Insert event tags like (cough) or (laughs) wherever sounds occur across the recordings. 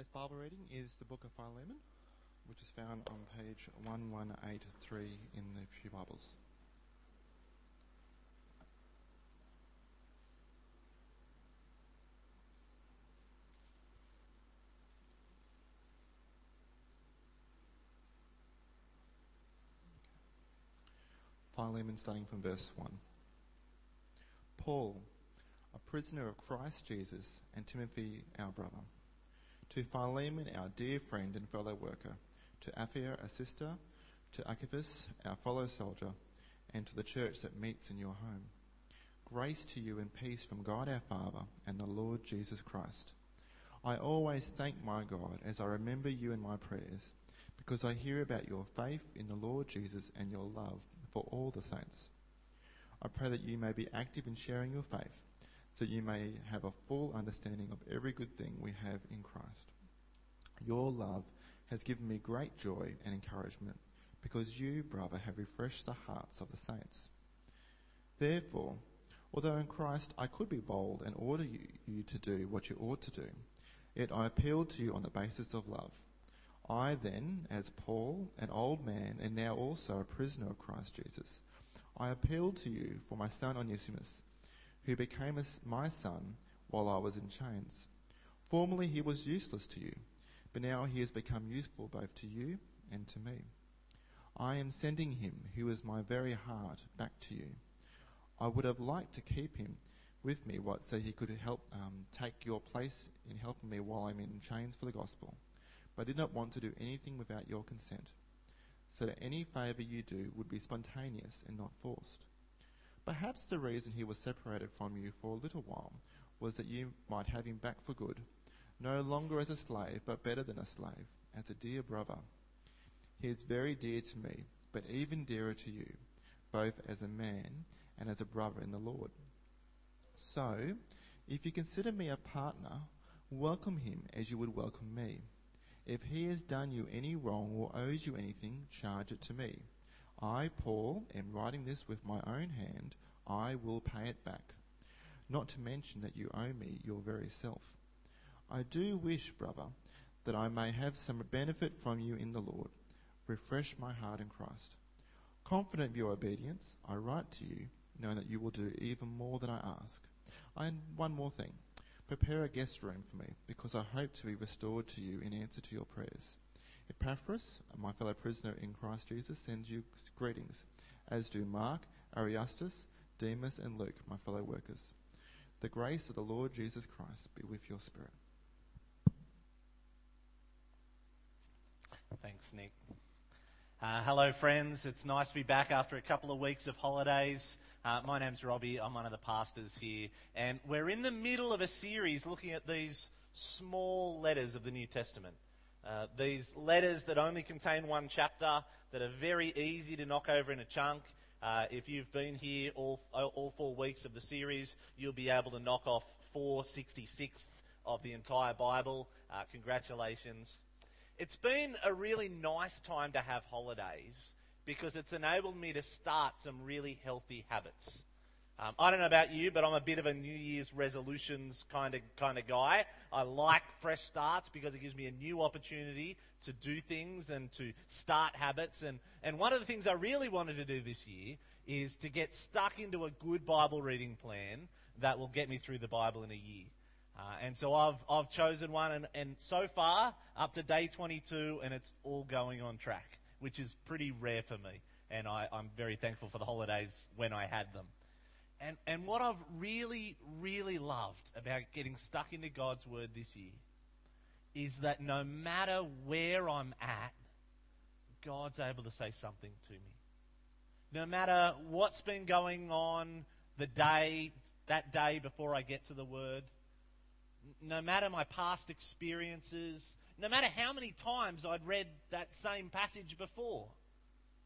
Today's Bible reading is the book of Philemon, which is found on page 1183 in the Pew Bibles. Philemon starting from verse 1. Paul, a prisoner of Christ Jesus, and Timothy, our brother. To Philemon, our dear friend and fellow worker, to Apphia, a sister, to Archippus, our fellow soldier, and to the church that meets in your home. Grace to you and peace from God our Father and the Lord Jesus Christ. I always thank my God as I remember you in my prayers, because I hear about your faith in the Lord Jesus and your love for all the saints. I pray that you may be active in sharing your faith, so you may have a full understanding of every good thing we have in Christ. Your love has given me great joy and encouragement, because you, brother, have refreshed the hearts of the saints. Therefore, although in Christ I could be bold and order you, you to do what you ought to do, yet I appeal to you on the basis of love. I then, as Paul, an old man, and now also a prisoner of Christ Jesus, I appeal to you for my son Onesimus, who became my son while I was in chains. Formerly he was useless to you, but now he has become useful both to you and to me. I am sending him, who is my very heart, back to you. I would have liked to keep him with me what, so he could help um, take your place in helping me while I'm in chains for the gospel but I did not want to do anything without your consent, so that any favour you do would be spontaneous and not forced. Perhaps the reason he was separated from you for a little while was that you might have him back for good, no longer as a slave, but better than a slave, as a dear brother. He is very dear to me, but even dearer to you, both as a man and as a brother in the Lord. So, if you consider me a partner, welcome him as you would welcome me. If he has done you any wrong or owes you anything, charge it to me. I, Paul, am writing this with my own hand. I will pay it back. Not to mention that you owe me your very self. I do wish, brother, that I may have some benefit from you in the Lord. Refresh my heart in Christ. Confident of your obedience, I write to you, knowing that you will do even more than I ask. And one more thing. Prepare a guest room for me, because I hope to be restored to you in answer to your prayers. Epaphras, my fellow prisoner in Christ Jesus, sends you greetings, as do Mark, Aristarchus, Demas, and Luke, my fellow workers. The grace of the Lord Jesus Christ be with your spirit. Thanks, Nick. Uh, hello, friends. It's nice to be back after a couple of weeks of holidays. Uh, my name's Robbie. I'm one of the pastors here. And we're in the middle of a series looking at these small letters of the New Testament. Uh, these letters that only contain one chapter, that are very easy to knock over in a chunk. Uh, if you've been here all, all four weeks of the series, you'll be able to knock off 466th of the entire Bible. Uh, congratulations. It's been a really nice time to have holidays because it's enabled me to start some really healthy habits. Um, I don't know about you, but I'm a bit of a New Year's resolutions kind of kind of guy. I like fresh starts because it gives me a new opportunity to do things and to start habits. And, and one of the things I really wanted to do this year is to get stuck into a good Bible reading plan that will get me through the Bible in a year. Uh, and so I've, I've chosen one, and, and so far, up to day 22, and it's all going on track which is pretty rare for me. And I, I'm very thankful for the holidays when I had them. And, and what I've really, really loved about getting stuck into God's Word this year is that no matter where I'm at, God's able to say something to me. No matter what's been going on the day, that day before I get to the Word, no matter my past experiences, no matter how many times I'd read that same passage before,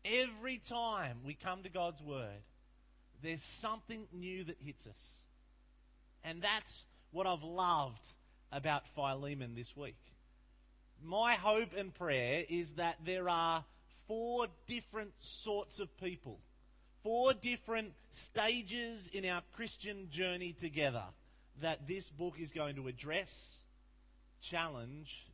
every time we come to God's Word, there's something new that hits us. And that's what I've loved about Philemon this week. My hope and prayer is that there are four different sorts of people, four different stages in our Christian journey together that this book is going to address, challenge,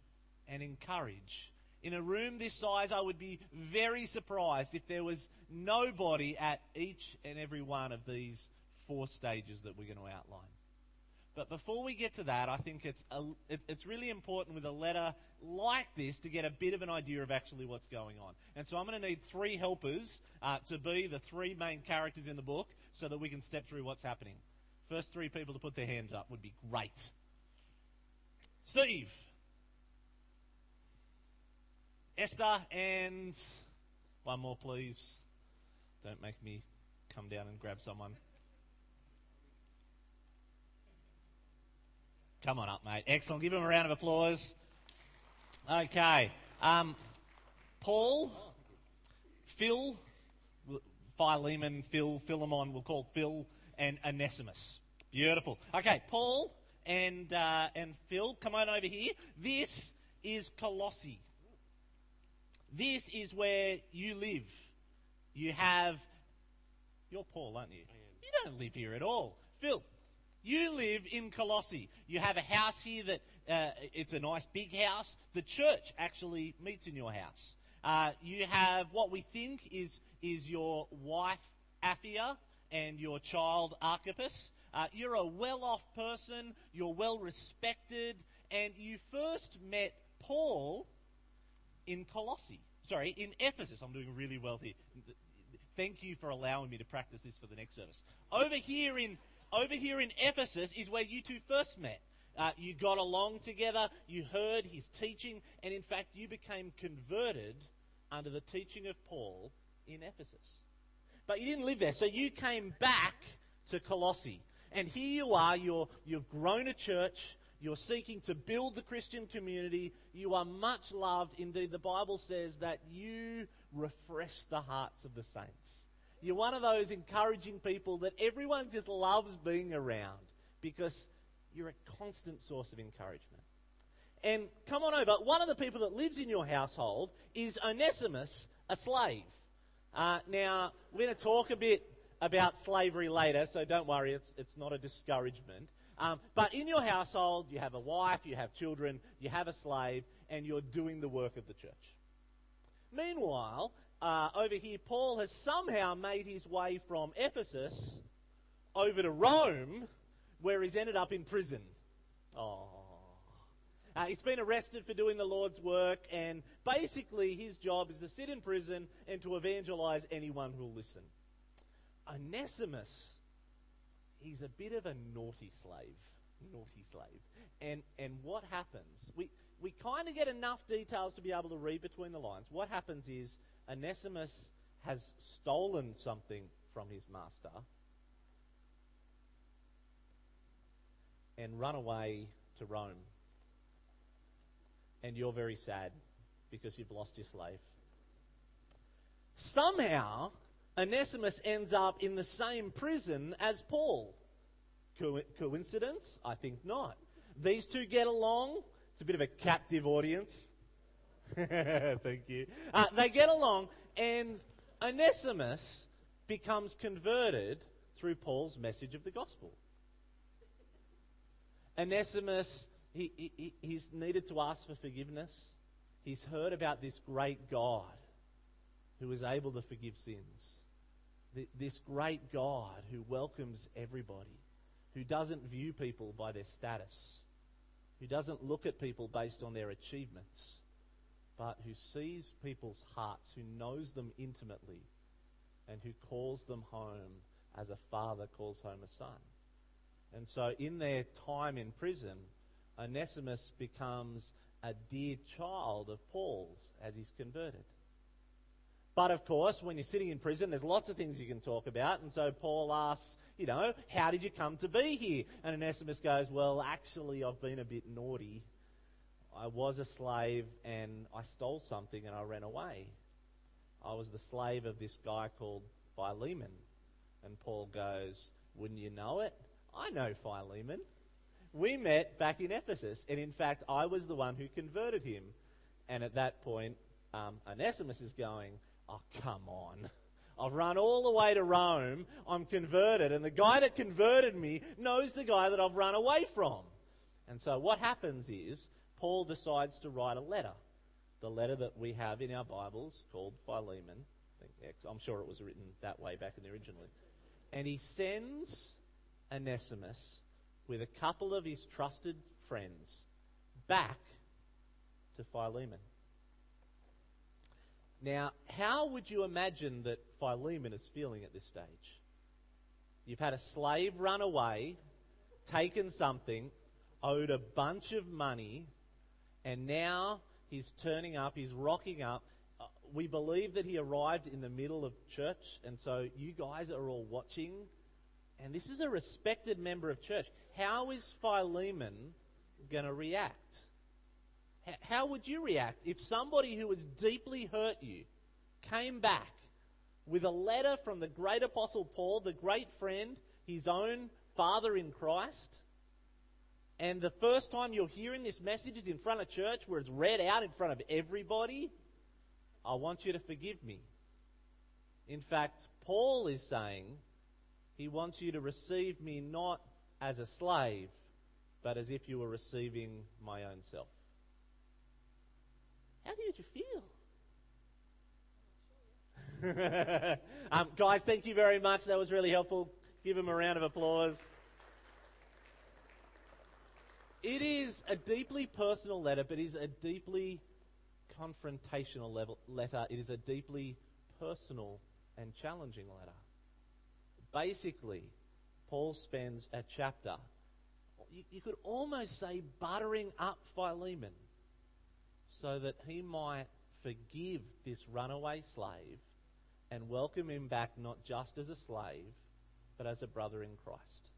and encourage. In a room this size, I would be very surprised if there was nobody at each and every one of these four stages that we're going to outline. But before we get to that, I think it's, a, it, it's really important with a letter like this to get a bit of an idea of actually what's going on. And so I'm going to need three helpers uh, to be the three main characters in the book so that we can step through what's happening. First three people to put their hands up would be great. Steve. Esther and one more, please. Don't make me come down and grab someone. Come on up, mate. Excellent. Give him a round of applause. Okay. Um, Paul, Phil, Philemon, Phil, Philemon, we'll call Phil, and Onesimus. Beautiful. Okay, Paul and, uh, and Phil, come on over here. This is Colossae. This is where you live. You have. You're Paul, aren't you? You don't live here at all. Phil, you live in Colossae. You have a house here that uh, it's a nice big house. The church actually meets in your house. Uh, you have what we think is is your wife Apphia and your child Archippus. Uh, you're a well-off person. You're well respected, and you first met Paul in Colossae. Sorry, in Ephesus. I'm doing really well here. Thank you for allowing me to practice this for the next service. Over here in over here in Ephesus is where you two first met. Uh, you got along together, you heard his teaching, and in fact, you became converted under the teaching of Paul in Ephesus. But you didn't live there, so you came back to Colossae. And here you are, you're, you've grown a church, you're seeking to build the Christian community, you are much loved. Indeed, the Bible says that you refresh the hearts of the saints. You're one of those encouraging people that everyone just loves being around because you're a constant source of encouragement. And come on over. One of the people that lives in your household is Onesimus, a slave. Uh, now, we're going to talk a bit about slavery later, so don't worry, it's, it's not a discouragement. Um, but in your household, you have a wife, you have children, you have a slave, and you're doing the work of the church. Meanwhile, uh, over here, Paul has somehow made his way from Ephesus over to Rome, where he's ended up in prison. Oh. Uh, he's been arrested for doing the Lord's work, and basically his job is to sit in prison and to evangelize anyone who'll listen. Onesimus, he's a bit of a naughty slave. Naughty slave. And, and what happens? We, we kind of get enough details to be able to read between the lines. What happens is Onesimus has stolen something from his master and run away to Rome. And you're very sad because you've lost your slave. Somehow, Onesimus ends up in the same prison as Paul. Co- coincidence? I think not. These two get along. It's a bit of a captive audience. (laughs) Thank you. Uh, they get along, and Onesimus becomes converted through Paul's message of the gospel. Onesimus, he, he, he's needed to ask for forgiveness. He's heard about this great God who is able to forgive sins. This great God who welcomes everybody, who doesn't view people by their status, who doesn't look at people based on their achievements, but who sees people's hearts, who knows them intimately, and who calls them home as a father calls home a son. And so, in their time in prison, Onesimus becomes a dear child of Paul's as he's converted. But of course, when you're sitting in prison, there's lots of things you can talk about. And so Paul asks, you know, how did you come to be here? And Onesimus goes, well, actually, I've been a bit naughty I was a slave and I stole something and I ran away. I was the slave of this guy called Philemon. And Paul goes, Wouldn't you know it? I know Philemon. We met back in Ephesus, and in fact, I was the one who converted him. And at that point, um, Onesimus is going, Oh, come on. I've run all the way to Rome. I'm converted. And the guy that converted me knows the guy that I've run away from. And so what happens is Paul decides to write a letter. The letter that we have in our Bibles called Philemon. I'm sure it was written that way back in the original. And he sends Onesimus with a couple of his trusted friends back to Philemon. Now, how would you imagine that Philemon is feeling at this stage? You've had a slave run away, taken something, owed a bunch of money, and now he's turning up, he's rocking up. Uh, we believe that he arrived in the middle of church, and so you guys are all watching. And this is a respected member of church. How is Philemon going to react? How would you react if somebody who has deeply hurt you came back with a letter from the great apostle Paul, the great friend, his own father in Christ? And the first time you're hearing this message is in front of church where it's read out in front of everybody. I want you to forgive me. In fact, Paul is saying he wants you to receive me not as a slave, but as if you were receiving my own self. How did you feel? (laughs) um, guys, thank you very much. That was really helpful. Give him a round of applause. It is a deeply personal letter, but it is a deeply confrontational level, letter. It is a deeply personal and challenging letter. Basically, Paul spends a chapter, you, you could almost say, buttering up Philemon so that he might forgive this runaway slave and welcome him back not just as a slave, but as a brother in Christ.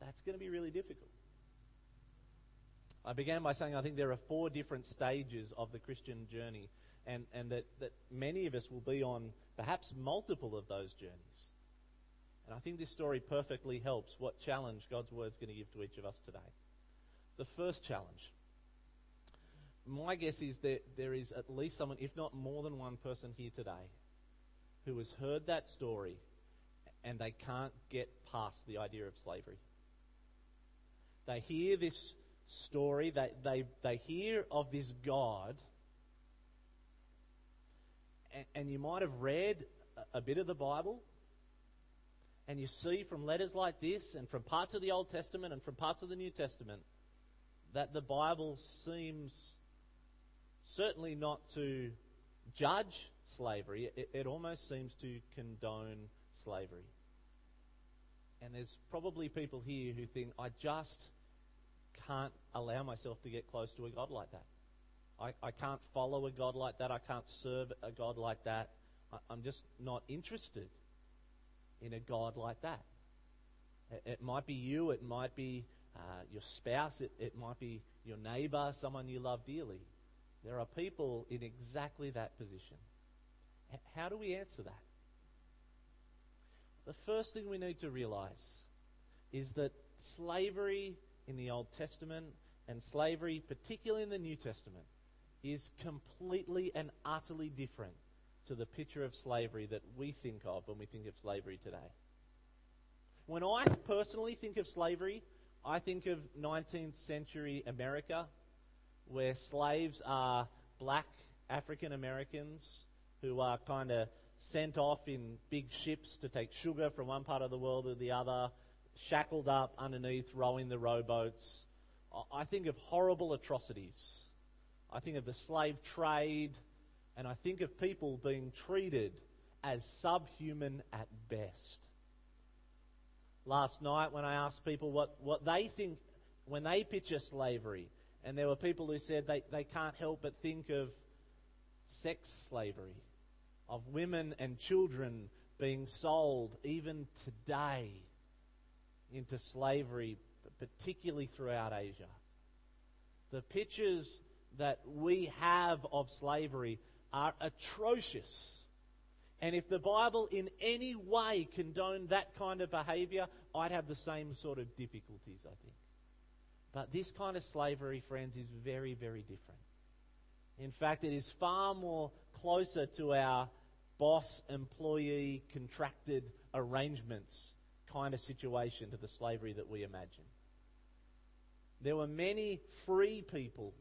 That's going to be really difficult. I began by saying I think there are four different stages of the Christian journey, and, and that, that many of us will be on perhaps multiple of those journeys. And I think this story perfectly helps what challenge God's Word is going to give to each of us today. The first challenge my guess is that there is at least someone, if not more than one person here today, who has heard that story and they can't get past the idea of slavery. They hear this story, they, they, they hear of this God, and, and you might have read a, a bit of the Bible, and you see from letters like this, and from parts of the Old Testament and from parts of the New Testament, that the Bible seems certainly not to judge slavery, it, it almost seems to condone slavery. And there's probably people here who think, I just can't allow myself to get close to a God like that. I, I can't follow a God like that. I can't serve a God like that. I, I'm just not interested in a God like that. It, it might be you, it might be uh, your spouse, it, it might be your neighbor, someone you love dearly. There are people in exactly that position. H- how do we answer that? The first thing we need to realize is that slavery in the Old Testament and slavery, particularly in the New Testament, is completely and utterly different to the picture of slavery that we think of when we think of slavery today. When I personally think of slavery, I think of 19th century America where slaves are black African Americans who are kind of sent off in big ships to take sugar from one part of the world to the other, shackled up underneath, rowing the rowboats. I think of horrible atrocities. I think of the slave trade, and I think of people being treated as subhuman at best. Last night, when I asked people what, what they think when they picture slavery, and there were people who said they, they can't help but think of sex slavery, of women and children being sold even today into slavery, particularly throughout Asia. The pictures that we have of slavery are atrocious. And if the Bible in any way condoned that kind of behavior, I'd have the same sort of difficulties, I think. But this kind of slavery, friends, is very, very different. In fact, it is far more closer to our boss employee contracted arrangements kind of situation to the slavery that we imagine. There were many free people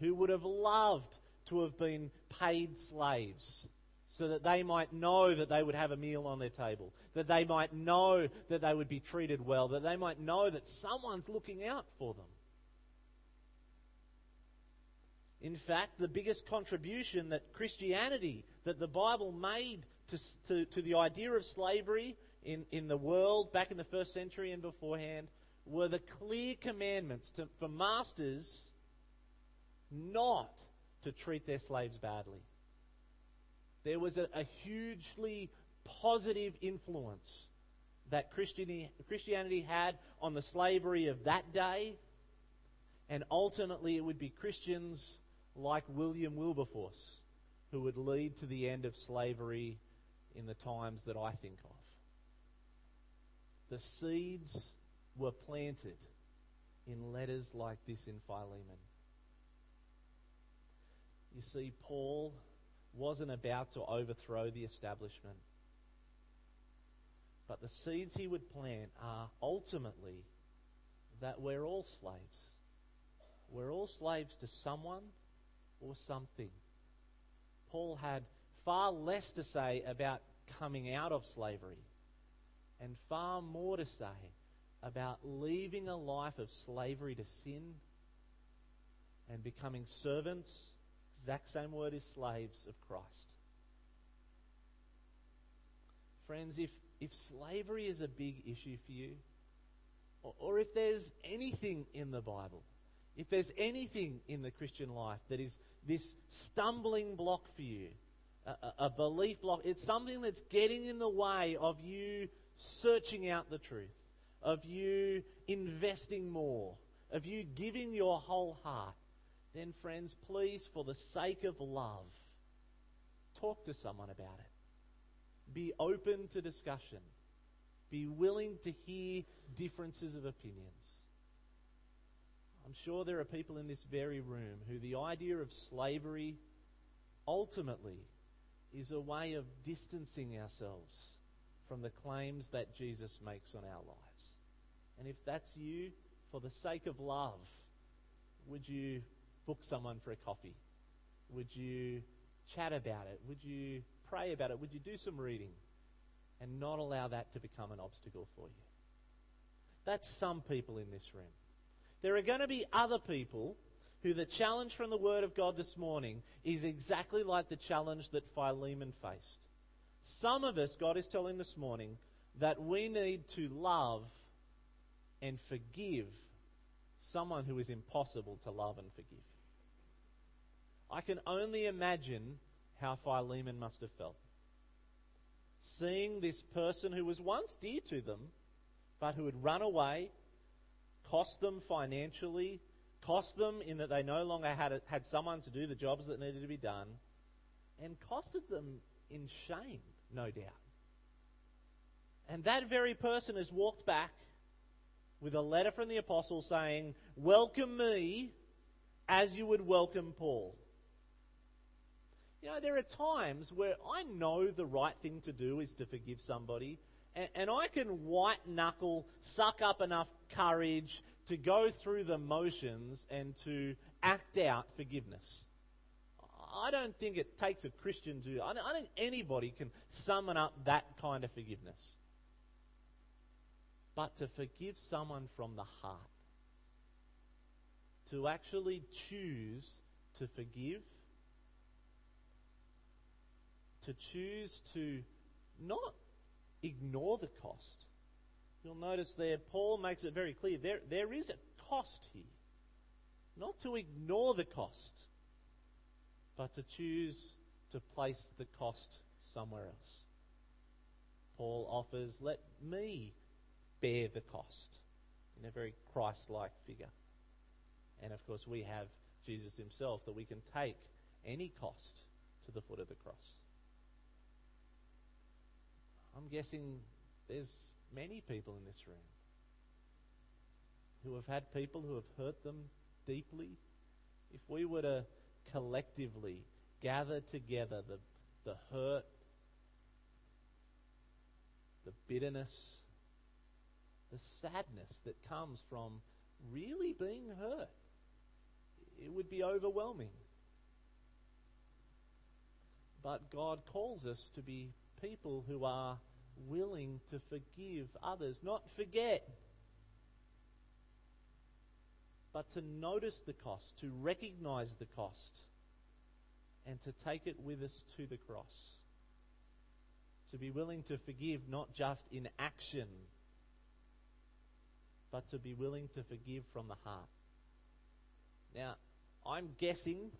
who would have loved to have been paid slaves so that they might know that they would have a meal on their table, that they might know that they would be treated well, that they might know that someone's looking out for them. In fact, the biggest contribution that Christianity, that the Bible made to, to, to the idea of slavery in, in the world back in the first century and beforehand were the clear commandments to, for masters not to treat their slaves badly. There was a, a hugely positive influence that Christianity, Christianity had on the slavery of that day, and ultimately it would be Christians like William Wilberforce who would lead to the end of slavery in the times that I think of. The seeds were planted in letters like this in Philemon. You see, Paul wasn't about to overthrow the establishment. But the seeds he would plant are ultimately that we're all slaves. We're all slaves to someone or something. Paul had far less to say about coming out of slavery and far more to say about leaving a life of slavery to sin and becoming servants, exact same word is slaves of Christ. Friends, if, if slavery is a big issue for you, or, or if there's anything in the Bible, if there's anything in the Christian life that is this stumbling block for you, a, a, belief block, it's something that's getting in the way of you searching out the truth, of you investing more, of you giving your whole heart, then, friends, please, for the sake of love, talk to someone about it. Be open to discussion. Be willing to hear differences of opinions. I'm sure there are people in this very room who the idea of slavery ultimately is a way of distancing ourselves from the claims that Jesus makes on our lives. And if that's you, for the sake of love, would you book someone for a coffee? Would you chat about it? Would you pray about it? Would you do some reading? And not allow that to become an obstacle for you. That's some people in this room. There are going to be other people who the challenge from the Word of God this morning is exactly like the challenge that Philemon faced. Some of us, God is telling this morning, that we need to love and forgive someone who is impossible to love and forgive. I can only imagine how Philemon must have felt. Seeing this person who was once dear to them, but who had run away, cost them financially, cost them in that they no longer had, had someone to do the jobs that needed to be done, and costed them in shame, no doubt. And that very person has walked back with a letter from the apostle saying, Welcome me as you would welcome Paul. You know, there are times where I know the right thing to do is to forgive somebody, and, and I can white knuckle, suck up enough courage to go through the motions and to act out forgiveness. I don't think it takes a Christian to. I don't, I think anybody can summon up that kind of forgiveness. But to forgive someone from the heart, to actually choose to forgive, to choose to not ignore the cost. You'll notice there, Paul makes it very clear there, there is a cost here. Not to ignore the cost, but to choose to place the cost somewhere else. Paul offers, let me bear the cost in a very Christ like figure. And of course, we have Jesus himself that we can take any cost to the foot of the cross. I'm guessing there's many people in this room who have had people who have hurt them deeply. If we were to collectively gather together the, the hurt, the bitterness, the sadness that comes from really being hurt. It would be overwhelming. But God calls us to be people who are willing to forgive others, not forget, but to notice the cost, to recognize the cost, and to take it with us to the cross. To be willing to forgive not just in action, but to be willing to forgive from the heart. Now, I'm guessing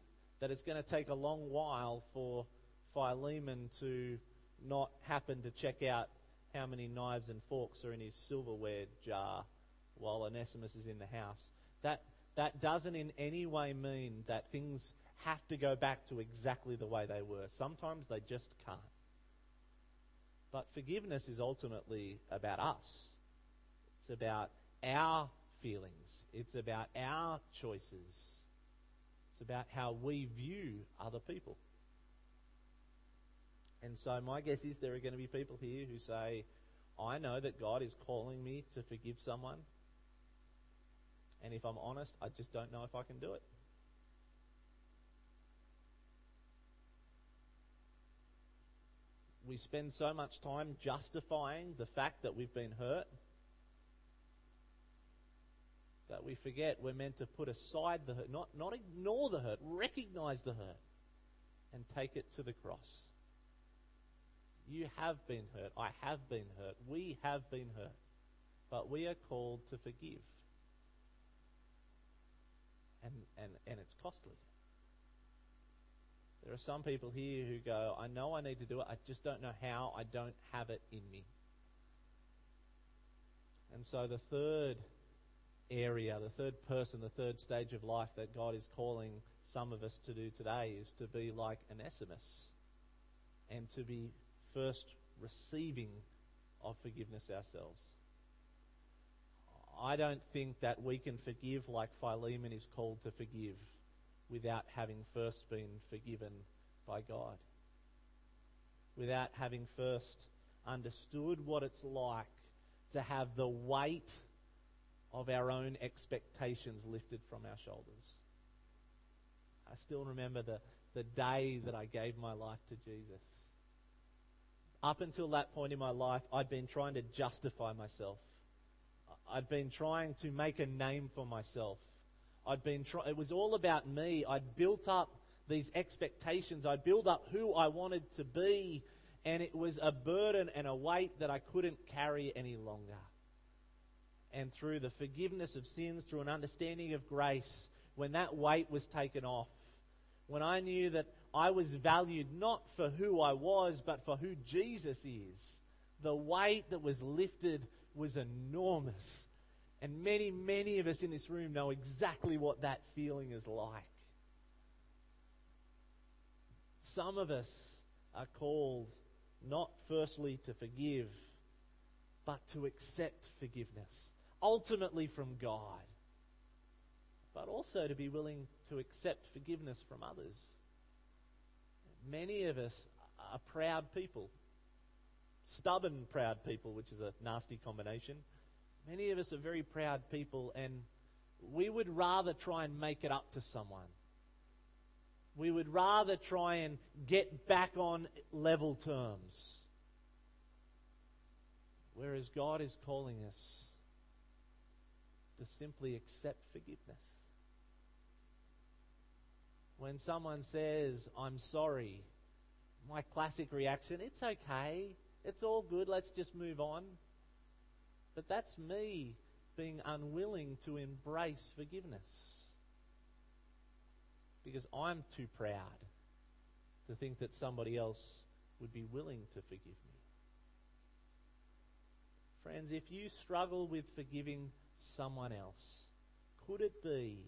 that it's going to take a long while for Philemon to not happen to check out how many knives and forks are in his silverware jar while Onesimus is in the house. That, that doesn't in any way mean that things have to go back to exactly the way they were. Sometimes they just can't. But forgiveness is ultimately about us. It's about our feelings. It's about our choices. It's about how we view other people. And so, my guess is there are going to be people here who say, I know that God is calling me to forgive someone. And if I'm honest, I just don't know if I can do it. We spend so much time justifying the fact that we've been hurt that we forget we're meant to put aside the hurt, not, not ignore the hurt, recognize the hurt, and take it to the cross. You have been hurt. I have been hurt. We have been hurt. But we are called to forgive. And, and, and it's costly. There are some people here who go, I know I need to do it, I just don't know how, I don't have it in me. And so the third area, the third person, the third stage of life that God is calling some of us to do today is to be like Onesimus and to be first receiving of forgiveness ourselves. I don't think that we can forgive like Philemon is called to forgive without having first been forgiven by God. Without having first understood what it's like to have the weight of our own expectations lifted from our shoulders. I still remember the, the day that I gave my life to Jesus. Up until that point in my life, I'd been trying to justify myself. I'd been trying to make a name for myself. I'd been try- it was all about me. I'd built up these expectations. I'd built up who I wanted to be, and it was a burden and a weight that I couldn't carry any longer and through the forgiveness of sins, through an understanding of grace, when that weight was taken off, when I knew that I was valued not for who I was, but for who Jesus is, the weight that was lifted was enormous. And many, many of us in this room know exactly what that feeling is like. Some of us are called not firstly to forgive, but to accept forgiveness ultimately from God, but also to be willing to accept forgiveness from others. Many of us are proud people, stubborn proud people, which is a nasty combination. Many of us are very proud people, and we would rather try and make it up to someone. We would rather try and get back on level terms. Whereas God is calling us to simply accept forgiveness. When someone says, I'm sorry, my classic reaction, it's okay, it's all good, let's just move on. But that's me being unwilling to embrace forgiveness. Because I'm too proud to think that somebody else would be willing to forgive me. Friends, if you struggle with forgiving someone else? Could it be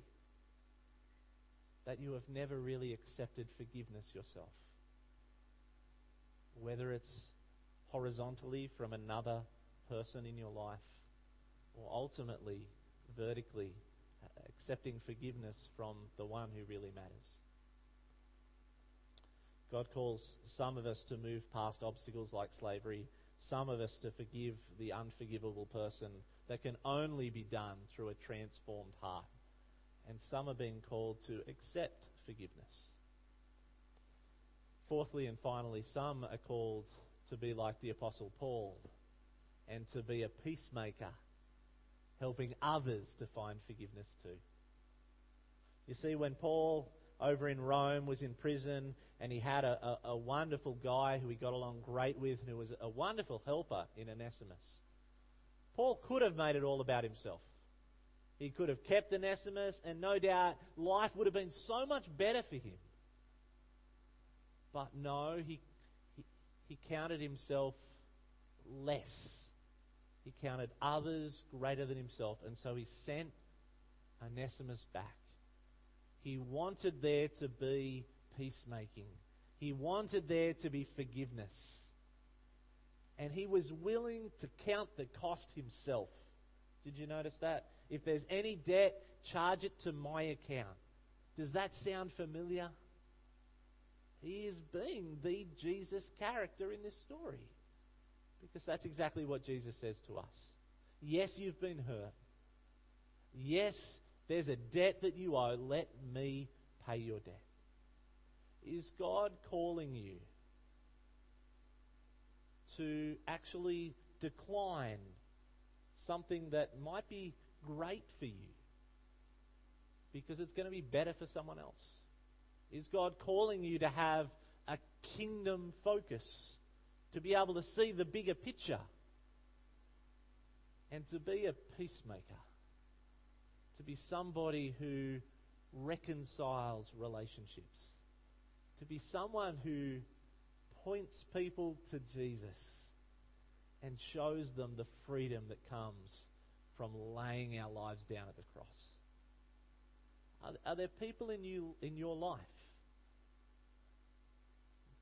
that you have never really accepted forgiveness yourself? Whether it's horizontally from another person in your life, or ultimately, vertically, accepting forgiveness from the one who really matters. God calls some of us to move past obstacles like slavery, some of us to forgive the unforgivable person that can only be done through a transformed heart. And some are being called to accept forgiveness. Fourthly and finally, some are called to be like the Apostle Paul and to be a peacemaker, helping others to find forgiveness too. You see, when Paul over in Rome was in prison and he had a, a, a, wonderful guy who he got along great with and who was a wonderful helper in Onesimus. Paul could have made it all about himself. He could have kept Onesimus, and no doubt life would have been so much better for him. But no, he, he, he counted himself less. He counted others greater than himself, and so he sent Onesimus back. He wanted there to be peacemaking. He wanted there to be forgiveness. And he was willing to count the cost himself. Did you notice that? If there's any debt, charge it to my account. Does that sound familiar? He is being the Jesus character in this story. Because that's exactly what Jesus says to us. Yes, you've been hurt. Yes, there's a debt that you owe. Let me pay your debt. Is God calling you to actually decline something that might be great for you because it's going to be better for someone else? Is God calling you to have a kingdom focus, to be able to see the bigger picture, and to be a peacemaker? to be somebody who reconciles relationships, to be someone who points people to Jesus and shows them the freedom that comes from laying our lives down at the cross. Are, are there people in you in your life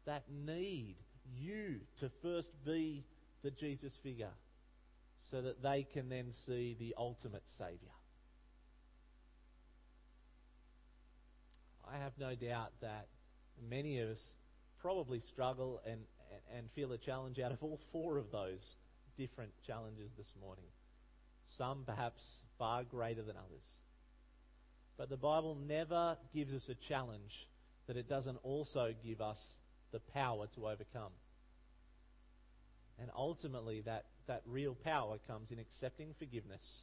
that need you to first be the Jesus figure so that they can then see the ultimate Savior? I have no doubt that many of us probably struggle and, and feel a challenge out of all four of those different challenges this morning. Some perhaps far greater than others. But the Bible never gives us a challenge that it doesn't also give us the power to overcome. And ultimately, that, that real power comes in accepting forgiveness,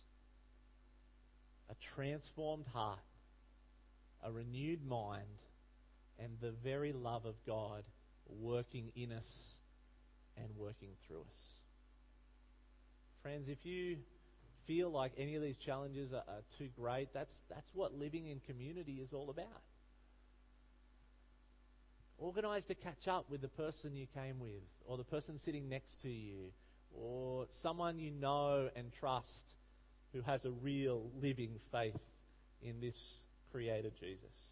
a transformed heart, a renewed mind, and the very love of God working in us and working through us. Friends, if you feel like any of these challenges are, are, too great, that's, that's what living in community is all about. Organize to catch up with the person you came with, or the person sitting next to you, or someone you know and trust who has a real living faith in this Creator Jesus.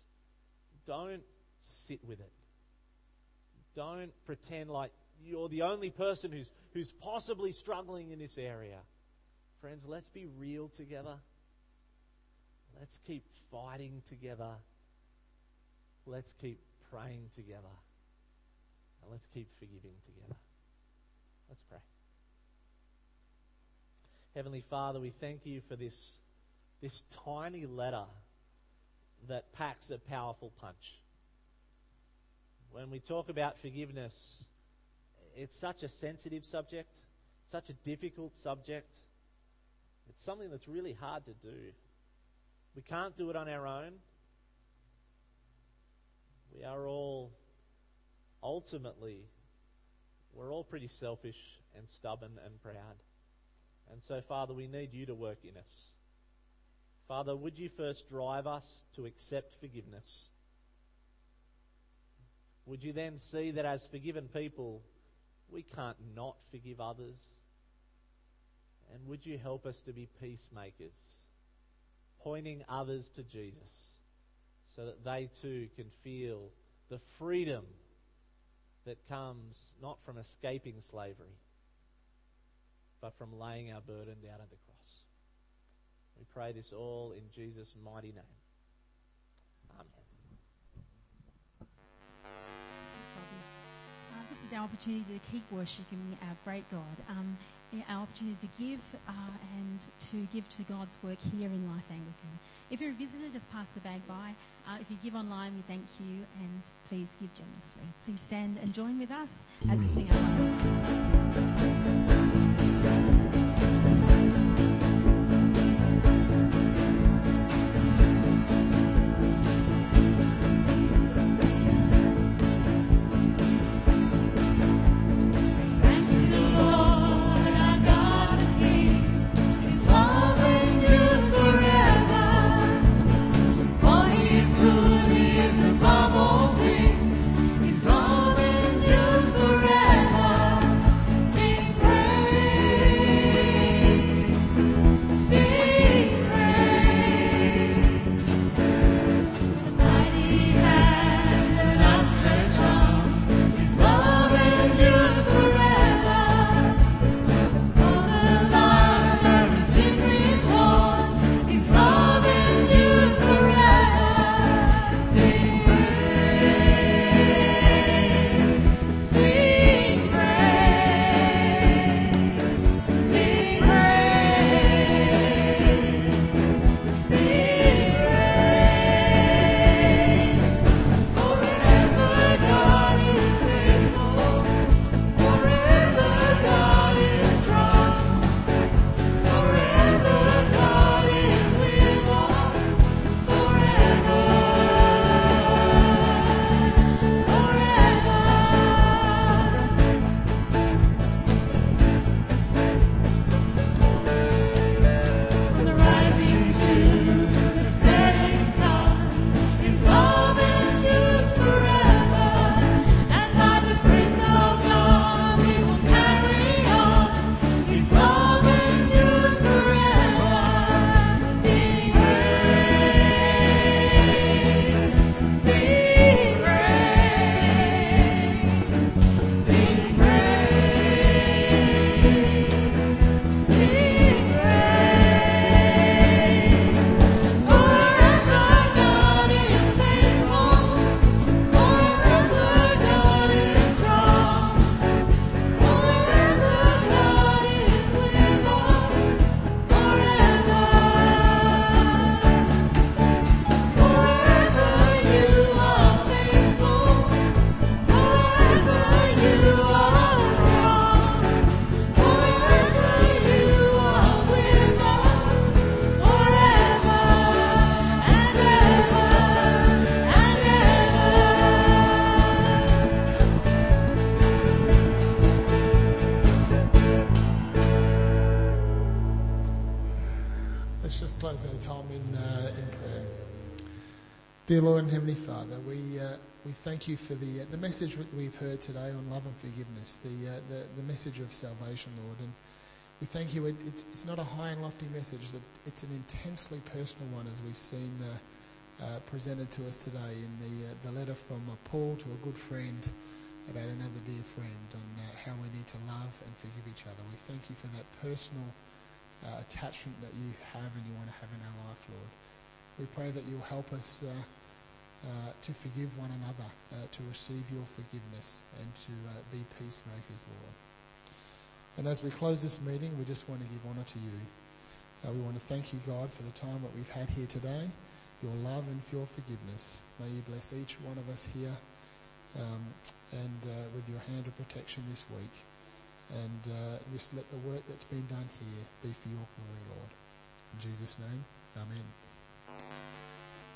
Don't sit with it. Don't pretend like you're the only person who's, who's possibly struggling in this area. Friends, let's be real together. Let's keep fighting together. Let's keep praying together. And let's keep forgiving together. Let's pray. Heavenly Father, we thank you for this, this tiny letter that packs a powerful punch. When we talk about forgiveness, it's such a sensitive subject, such a difficult subject. It's something that's really hard to do. We can't do it on our own. We are all, ultimately, we're all pretty selfish and stubborn and proud. And so, Father, we need you to work in us. Father, would you first drive us to accept forgiveness? Would you then see that as forgiven people, we can't not forgive others? And would you help us to be peacemakers, pointing others to Jesus so that they too can feel the freedom that comes not from escaping slavery, but from laying our burden down at the cross? We pray this all in Jesus' mighty name. Our opportunity to keep worshipping our great God, um, our opportunity to give uh, and to give to God's work here in Life Anglican. If you're a visitor, just pass the bag by. Uh, if you give online, we thank you and please give generously. Please stand and join with us as we sing our song. Thank you for the, uh, the message that we've heard today on love and forgiveness, the, uh, the, the message of salvation, Lord. And we thank you. It, it's, it's not a high and lofty message, it's an intensely personal one, as we've seen uh, uh, presented to us today in the, uh, the letter from Paul to a good friend about another dear friend on how we need to love and forgive each other. We thank you for that personal attachment that you have and you want to have in our life, Lord. We pray that you'll help us uh, to forgive one another, uh, to receive your forgiveness, and to uh, be peacemakers, Lord. And as we close this meeting, we just want to give honour to you. Uh, we want to thank you, God, for the time that we've had here today, your love and for your forgiveness. May you bless each one of us here um, and uh, with your hand of protection this week. And just let the work that's been done here be for your glory, Lord. In Jesus' name, amen.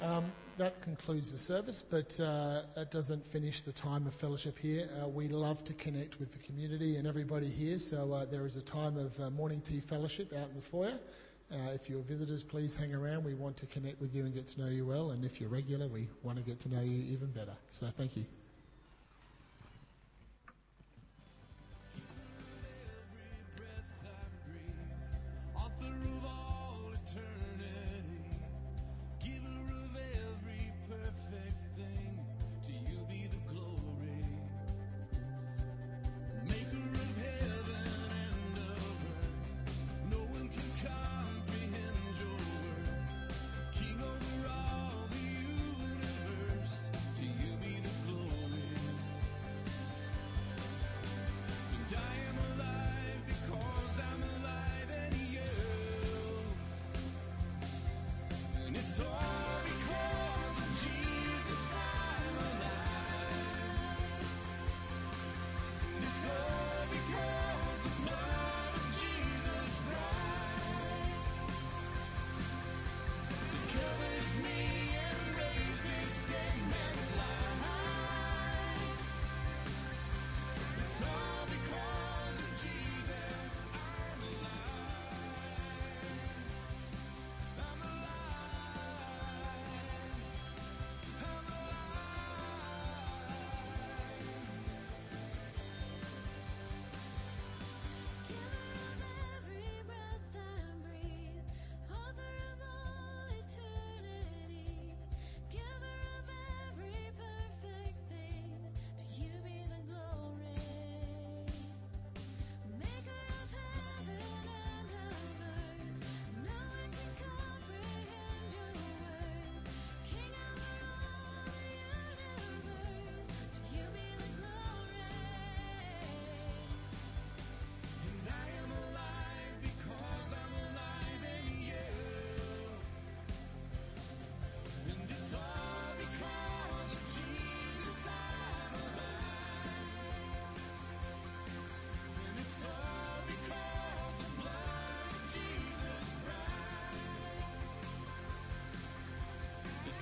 Um, that concludes the service, but uh, that doesn't finish the time of fellowship here. Uh, we love to connect with the community and everybody here, so uh, there is a time of uh, morning tea fellowship out in the foyer. Uh, if you're visitors, please hang around. We want to connect with you and get to know you well, and if you're regular, we want to get to know you even better. So thank you.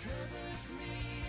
covers me.